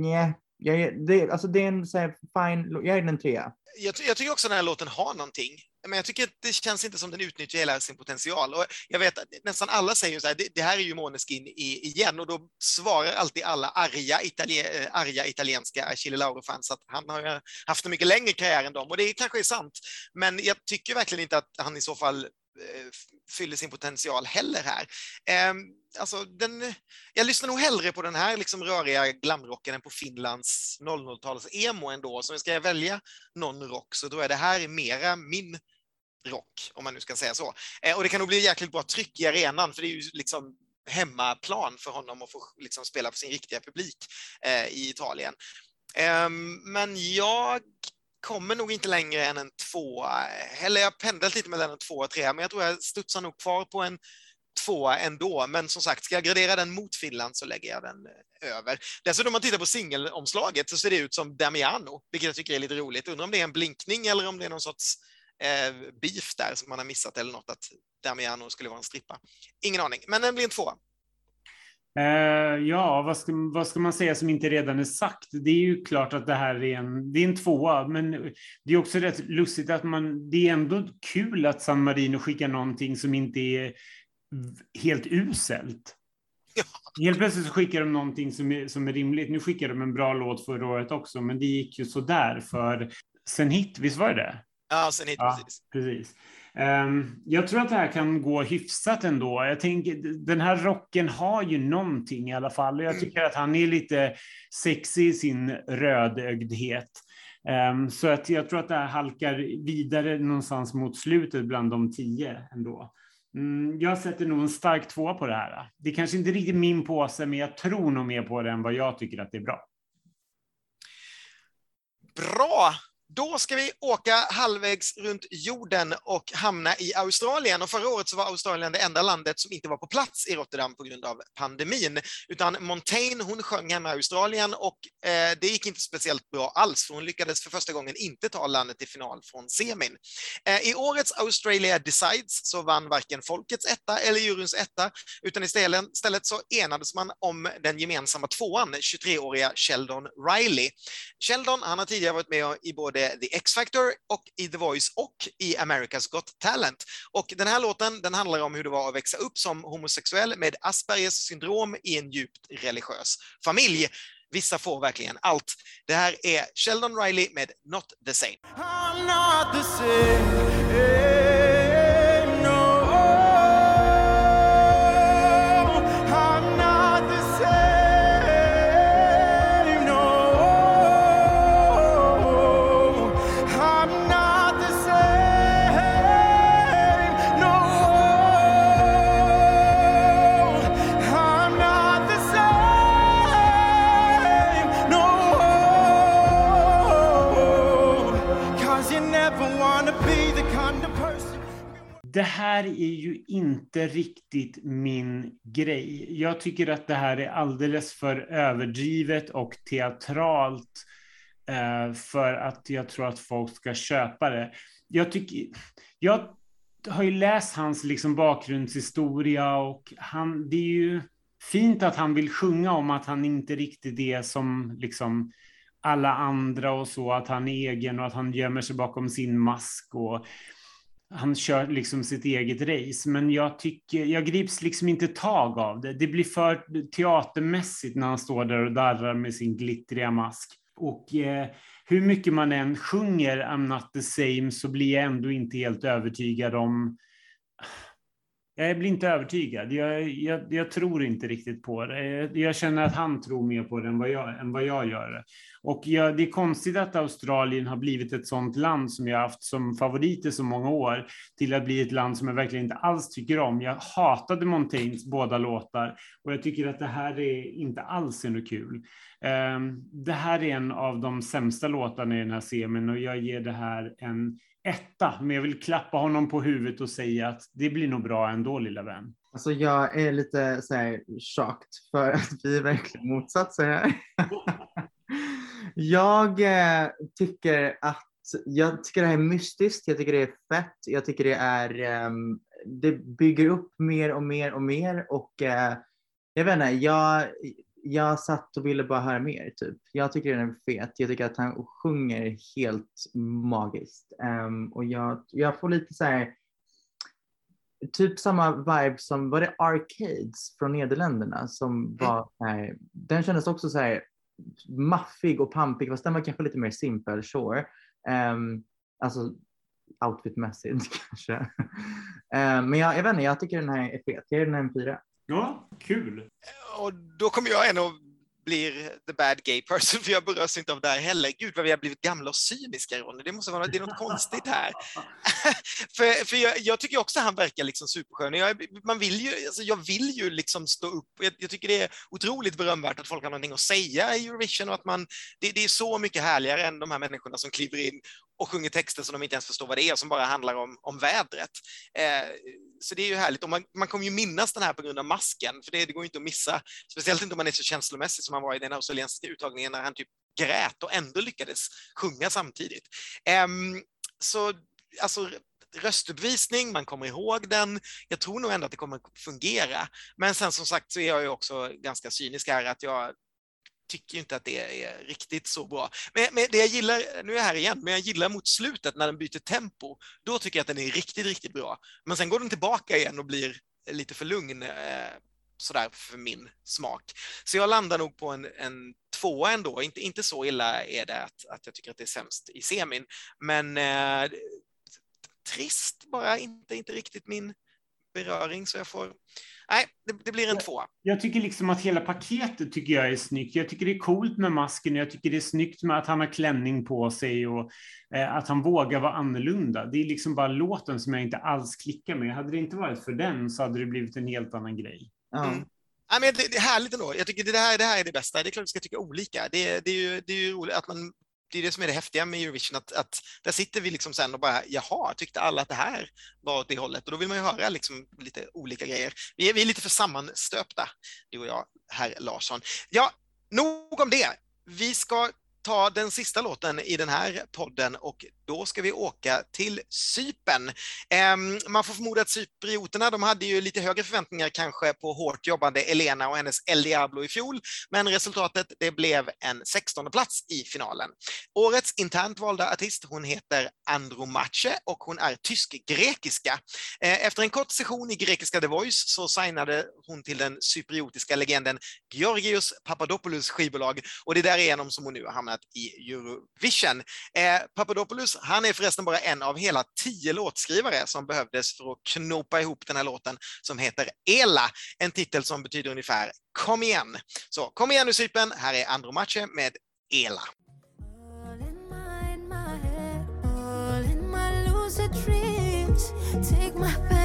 nej, jag, är- det, alltså det är en så här fine, jag är en trea. jag, jag tycker också den här låten har någonting. Men jag tycker att det känns inte som den utnyttjar hela sin potential. Och jag vet att nästan alla säger så här, det, det här är ju Måneskin i, igen och då svarar alltid alla arga, italien, eh, arga italienska Achille Lauro-fans att han har haft en mycket längre karriär än dem och det kanske är sant. Men jag tycker verkligen inte att han i så fall Eh, fyller sin potential heller här. Eh, alltså den, jag lyssnar nog hellre på den här liksom röriga glamrocken än på Finlands 00-tals emo ändå. Så ska jag välja någon rock så tror jag det här är mera min rock, om man nu ska säga så. Eh, och det kan nog bli jäkligt bra tryck i arenan, för det är ju liksom hemmaplan för honom att få liksom spela för sin riktiga publik eh, i Italien. Ehm, men jag kommer nog inte längre än en tvåa. Eller jag har pendlat lite mellan en tvåa och trea, men jag tror jag studsar nog kvar på en tvåa ändå. Men som sagt, ska jag gradera den mot Finland så lägger jag den eh, över. Dessutom om man tittar på singelomslaget så ser det ut som Damiano, vilket jag tycker är lite roligt. Undrar om det är en blinkning eller om det är någon sorts eh, beef där som man har missat eller något, att Damiano skulle vara en strippa. Ingen aning, men den blir en tvåa. Eh, ja, vad ska, vad ska man säga som inte redan är sagt? Det är ju klart att det här är en, det är en tvåa, men det är också rätt lustigt att man, det är ändå kul att San Marino skickar någonting som inte är helt uselt. Helt plötsligt skickar de någonting som är, som är rimligt. Nu skickade de en bra låt förra året också, men det gick ju sådär för sen hit, visst var det det? Ja, sen hit, Ja, precis. precis. Ehm, jag tror att det här kan gå hyfsat ändå. Jag tänker, den här rocken har ju någonting i alla fall. Jag tycker att han är lite sexig i sin rödögdhet. Ehm, så att jag tror att det här halkar vidare någonstans mot slutet bland de tio ändå. Mm, jag sätter nog en stark två på det här. Det är kanske inte riktigt min påse, men jag tror nog mer på det än vad jag tycker att det är bra. Bra! Då ska vi åka halvvägs runt jorden och hamna i Australien. Och förra året så var Australien det enda landet som inte var på plats i Rotterdam på grund av pandemin. Utan Montaigne, hon sjöng hemma i Australien och eh, det gick inte speciellt bra alls, för hon lyckades för första gången inte ta landet till final från semin. Eh, I årets Australia Decides så vann varken folkets etta eller juryns etta, utan istället, istället så enades man om den gemensamma tvåan, 23-åriga Sheldon Riley. Sheldon, han har tidigare varit med i både The X-Factor och i The Voice och i America's Got Talent. Och den här låten, den handlar om hur det var att växa upp som homosexuell med Aspergers syndrom i en djupt religiös familj. Vissa får verkligen allt. Det här är Sheldon Riley med Not the same. Det här är ju inte riktigt min grej. Jag tycker att det här är alldeles för överdrivet och teatralt eh, för att jag tror att folk ska köpa det. Jag, tycker, jag har ju läst hans liksom bakgrundshistoria och han, det är ju fint att han vill sjunga om att han inte riktigt är som liksom alla andra och så, att han är egen och att han gömmer sig bakom sin mask och han kör liksom sitt eget race, men jag tycker, jag grips liksom inte tag av det. Det blir för teatermässigt när han står där och darrar med sin glittriga mask. Och eh, hur mycket man än sjunger I'm not the same så blir jag ändå inte helt övertygad om jag blir inte övertygad. Jag, jag, jag tror inte riktigt på det. Jag, känner att han tror mer på det än vad jag, än vad jag gör. Och jag, det är konstigt att Australien har blivit ett sånt land som jag haft som favorit i så många år till att bli ett land som jag verkligen inte alls tycker om. Jag hatade Montaignes båda låtar och jag tycker att det här är inte alls är något kul. Ehm, det här är en av de sämsta låtarna i den här semin och jag ger det här en etta, men jag vill klappa honom på huvudet och säga att det blir nog bra ändå, lilla vän. Alltså jag är lite så här chocked för att vi är verkligen motsatser här. jag eh, tycker att jag tycker det här är mystiskt, jag tycker det är fett, jag tycker det är ehm, det bygger upp mer och mer och mer och eh, jag vet inte, jag, jag satt och ville bara höra mer typ. Jag tycker den är fet, jag tycker att han sjunger helt magiskt Ehm, och jag, jag får lite så här typ samma vibe som, var det Arcades från Nederländerna som var så här, den kändes också så här maffig och pampig fast den var kanske lite mer simpel, sure. Um, alltså outfitmässigt kanske. Ehm, men jag, jag vet inte, jag tycker den här är fet. Jag ger den här en fyra. Ja, kul. Och då kommer jag ändå blir the bad gay person, för jag berörs inte av det här heller. Gud vad vi har blivit gamla och cyniska Ronny, det måste vara det är något konstigt här. för för jag, jag tycker också han verkar liksom superskön. Jag, man vill ju, alltså jag vill ju liksom stå upp. Jag, jag tycker det är otroligt berömvärt att folk har någonting att säga i Eurovision och att man, det, det är så mycket härligare än de här människorna som kliver in och sjunger texter som de inte ens förstår vad det är, som bara handlar om, om vädret. Eh, så det är ju härligt. Och man, man kommer ju minnas den här på grund av masken, för det, det går ju inte att missa. Speciellt inte om man är så känslomässig som han var i den australiensiska uttagningen när han typ grät och ändå lyckades sjunga samtidigt. Eh, så alltså röstuppvisning, man kommer ihåg den. Jag tror nog ändå att det kommer fungera. Men sen som sagt så är jag ju också ganska cynisk här att jag tycker inte att det är riktigt så bra. Men, men det jag gillar, nu är jag här igen, men jag gillar mot slutet när den byter tempo. Då tycker jag att den är riktigt, riktigt bra. Men sen går den tillbaka igen och blir lite för lugn eh, sådär för min smak. Så jag landar nog på en, en tvåa ändå. Inte, inte så illa är det att, att jag tycker att det är sämst i semin, men eh, trist bara, inte, inte riktigt min beröring, så jag får... Nej, det, det blir en tvåa. Jag tycker liksom att hela paketet tycker jag är snyggt. Jag tycker det är coolt med masken, jag tycker det är snyggt med att han har klänning på sig och eh, att han vågar vara annorlunda. Det är liksom bara låten som jag inte alls klickar med. Hade det inte varit för den så hade det blivit en helt annan grej. Ja. Mm. Nej, men det, det är härligt ändå. Jag tycker det här, det här är det bästa. Det är klart vi ska tycka olika. Det, det, är, ju, det är ju roligt att man det är det som är det häftiga med Eurovision, att, att där sitter vi liksom sen och bara, jaha, tyckte alla att det här var åt det hållet? Och då vill man ju höra liksom lite olika grejer. Vi är, vi är lite för sammanstöpta, du och jag, herr Larsson. Ja, nog om det. Vi ska ta den sista låten i den här podden och då ska vi åka till Cypern. Ehm, man får förmoda att cyprioterna, de hade ju lite högre förväntningar kanske på hårt jobbande Elena och hennes El Diablo i fjol, men resultatet det blev en 16 plats i finalen. Årets internt valda artist, hon heter Andromache och hon är tysk-grekiska. Ehm, efter en kort session i grekiska The Voice så signade hon till den cypriotiska legenden Georgios Papadopoulos skivbolag och det är därigenom som hon nu har hamnat i Eurovision. Eh, Papadopoulos, han är förresten bara en av hela tio låtskrivare som behövdes för att knopa ihop den här låten som heter Ela, en titel som betyder ungefär Kom igen. Så kom igen nu Cypern, här är Andromache med Ela. Take my,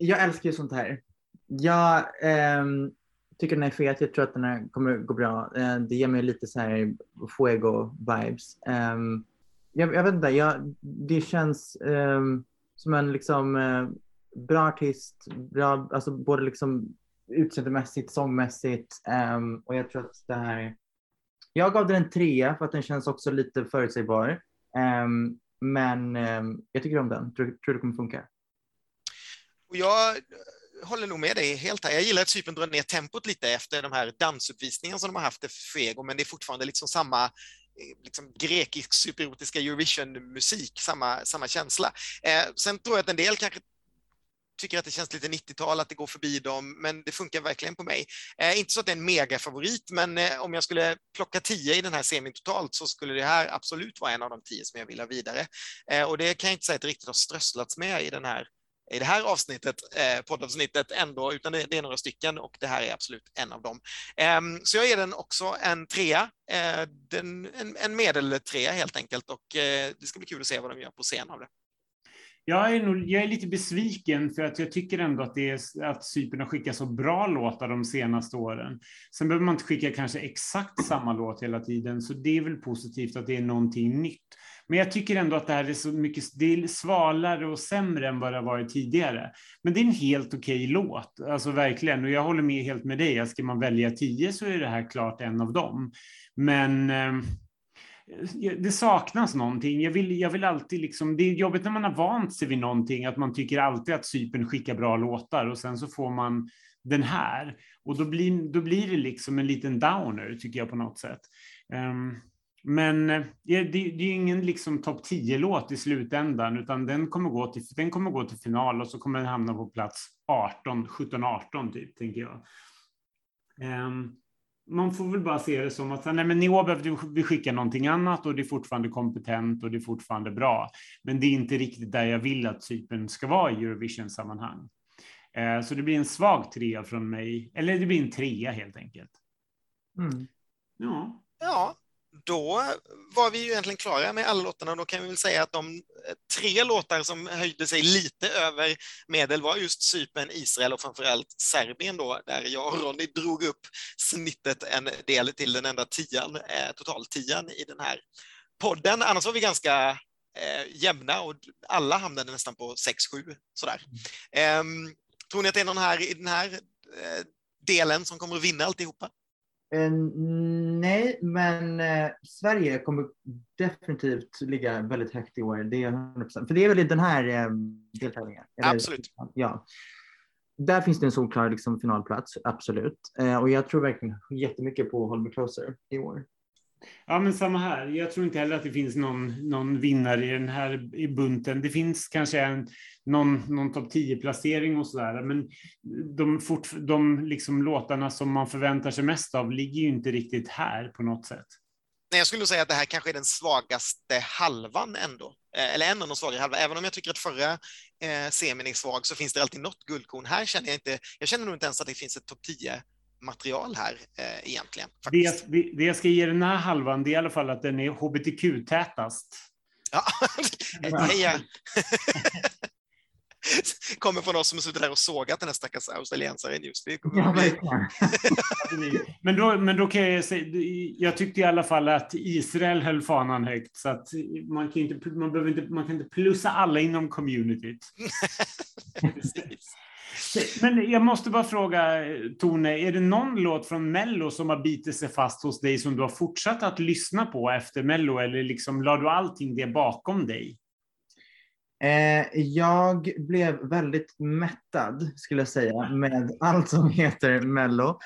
jag älskar ju sånt här. Jag ehm, tycker den är fet. Jag tror att den här kommer gå bra. Eh, det ger mig lite så här fuego-vibes. Ehm, jag, jag vet inte, jag, det känns ehm, som en liksom eh, bra artist. Bra, alltså både liksom utseendemässigt, sångmässigt. Ehm, och jag tror att det här... Jag gav den en trea för att den känns också lite förutsägbar. Ehm, men jag tycker om den. Tror, tror det kommer funka. Och jag eh, håller nog med dig helt här. Jag gillar att Cypern drar ner tempot lite efter de här dansuppvisningarna som de har haft efter Fuego, men det är fortfarande liksom samma eh, liksom grekisk-cypriotiska Eurovision-musik, samma, samma känsla. Eh, sen tror jag att en del kanske tycker att det känns lite 90-tal, att det går förbi dem, men det funkar verkligen på mig. Eh, inte så att det är en megafavorit, men eh, om jag skulle plocka tio i den här semin totalt så skulle det här absolut vara en av de tio som jag vill ha vidare. Eh, och det kan jag inte säga att det riktigt har strösslats med i den här i det här avsnittet, eh, poddavsnittet ändå, utan det, det är några stycken och det här är absolut en av dem. Eh, så jag ger den också en trea, eh, den, en, en medeltrea helt enkelt och eh, det ska bli kul att se vad de gör på scen av det. Jag är, nog, jag är lite besviken för att jag tycker ändå att, det är, att Cypern har skickat så bra låtar de senaste åren. Sen behöver man inte skicka kanske exakt samma låt hela tiden, så det är väl positivt att det är någonting nytt. Men jag tycker ändå att det här är så mycket det är svalare och sämre än vad det har varit tidigare. Men det är en helt okej låt, alltså verkligen. Och jag håller med helt med dig, ska man välja tio så är det här klart en av dem. Men eh, det saknas någonting. Jag vill, jag vill alltid liksom, det är jobbigt när man har vant sig vid någonting, att man tycker alltid att Cypern skickar bra låtar och sen så får man den här. Och då blir, då blir det liksom en liten downer, tycker jag på något sätt. Ehm, men eh, det, är ju ingen liksom topp 10-låt i slutändan, utan den kommer, gå till, den kommer gå till final och så kommer den hamna på plats 18, 17-18 typ, tänker jag. Ehm, man får väl bara se det som att nej, men behöver vi skicka någonting annat och det är fortfarande kompetent och det är fortfarande bra. Men det är inte riktigt där jag vill att Cypern ska vara i Eurovision-sammanhang. Eh, så det blir en svag trea från mig, eller det blir en trea helt enkelt. Mm. Ja, Ja, då var vi ju egentligen klara med alla låtarna. Då kan vi väl säga att de eh, tre låtar som höjde sig lite över medel var just Cypern, Israel och framförallt Serbien då, där jag och Ronny drog upp snittet en del till den enda tian, eh, totaltian i den här podden. Annars var vi ganska eh, jämna och alla hamnade nästan på 6-7 sådär. Eh, tror ni att det är någon här i den här eh, delen som kommer att vinna alltihopa? Eh, nej, men eh, Sverige kommer definitivt ligga väldigt högt i år. Det är 100%. För det är väl i den här eh, deltävlingen? Absolut. Ja. Där finns det en solklar liksom, finalplats, absolut. Eh, och jag tror verkligen jättemycket på Hold Me Closer i år. Ja, men samma här. Jag tror inte heller att det finns någon, någon vinnare i den här i bunten. Det finns kanske en, någon, någon topp 10-placering och sådär, men de, fort, de liksom låtarna som man förväntar sig mest av ligger ju inte riktigt här på något sätt. Nej, jag skulle säga att det här kanske är den svagaste halvan ändå. Eh, eller en av de svagare halvan. Även om jag tycker att förra eh, semin är svag så finns det alltid något guldkorn. Här känner jag inte, jag känner nog inte ens att det finns ett topp 10 material här eh, egentligen. Det jag, Faktiskt. det det jag ska ge den här halvan det är i alla fall att den är hbtq-tätast. Ja. Heja. Kommer från oss som har suttit där och sågat den här stackars australiensaren just. Kommer Ja. Men då, men då kan jag säga, jag tyckte i alla fall att Israel höll fanan högt så att man kan inte, man behöver inte, man kan inte plussa alla inom communityt. Men jag måste bara fråga Tone, är det någon låt från Mello som har bitit sig fast hos dig som du har fortsatt att lyssna på efter Mello eller liksom la du allting det bakom dig? Eh, jag blev väldigt mättad, skulle jag säga, med allt som heter Mello.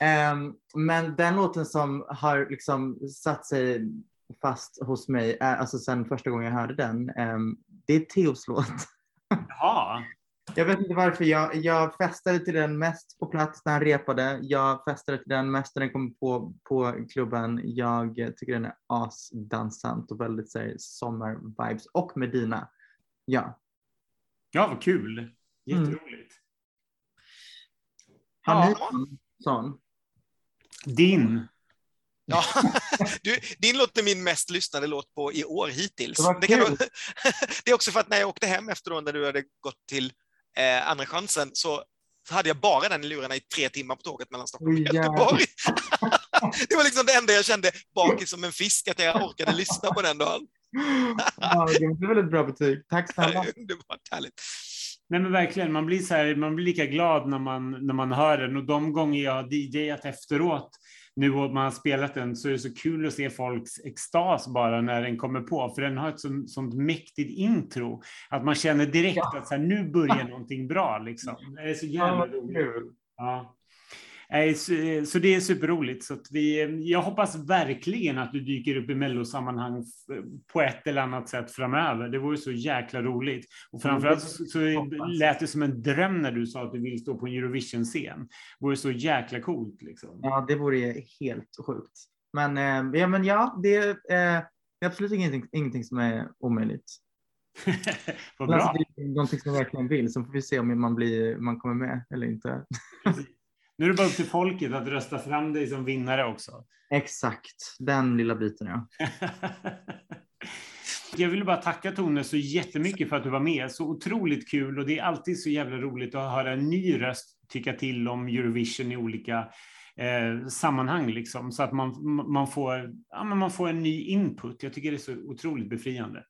Ehm, men den låten som har liksom satt sig fast hos mig, är, alltså sen första gången jag hörde den, ehm, det är Theos låt. Jaha. Jag vet inte varför. Jag, jag festade till den mest på plats när han repade. Jag festade till den mest när den kom på, på klubben. Jag tycker den är asdansant och väldigt så sommar-vibes. Och Medina. Ja. Ja, vad kul. Jätteroligt. Har ni Ja. sån? Din. Ja, du, din låt är min mest lyssnade låt på i år hittills. Det Det, kan, det är också för att när jag åkte hem efter då när du hade gått till eh, Andra chansen så hade jag bara den i lurarna i tre timmar på tåget mellan Stockholm och. Göteborg. det var liksom det enda jag kände, bakis som en fisk, att jag orkade lyssna på den dagen. Ja, det var väldigt bra betyg. Tack snälla. Underbart härligt. Nej men verkligen, man blir, så här, man blir lika glad när man, när man hör den och de gånger jag har DJat efteråt nu och man har spelat den så är det så kul att se folks extas bara när den kommer på för den har ett sånt, sånt mäktigt intro att man känner direkt Ja. att så här, nu börjar någonting bra liksom. Det är så jävla roligt. Ja. Nej, Så, så det är superroligt. Så vi, jag hoppas verkligen att du dyker upp i mellosammanhang på ett eller annat sätt framöver. Det vore så jäkla roligt. Och framförallt så, lät det som en dröm när du sa att du vill stå på en Eurovision-scen. Det vore så jäkla coolt. Liksom. Ja, det vore helt sjukt. Men, eh, ja, men ja, det, eh, det är absolut ingenting, ingenting som är omöjligt. Vad Alltså, bra. det är någonting som jag verkligen vill, så får vi se om man, blir, man kommer med eller inte. Nu är det bara upp till folket att rösta fram dig som vinnare också. Exakt, den lilla biten ja. Jag vill bara tacka Tone så jättemycket för att du var med. Så otroligt kul och det är alltid så jävla roligt att höra en ny röst tycka till om Eurovision i olika eh, sammanhang liksom. Så att man, man, får, ja, men man får en ny input. Jag tycker det är så otroligt befriande.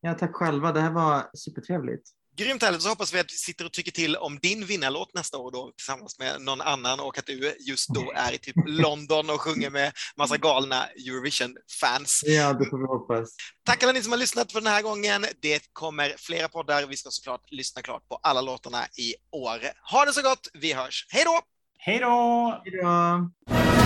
ja. Tack själva, det här var supertrevligt. Grymt härligt, så hoppas vi att vi sitter och tycker till om din vinnarlåt nästa år då tillsammans med någon annan och att du just då är i typ London och sjunger med massa galna Eurovision-fans. Ja, det får vi hoppas. Tack alla ni som har lyssnat för den här gången. Det kommer flera poddar. Vi ska såklart lyssna klart på alla låtarna i år. Ha det så gott. Vi hörs. Hej då! Hej då! Hej då!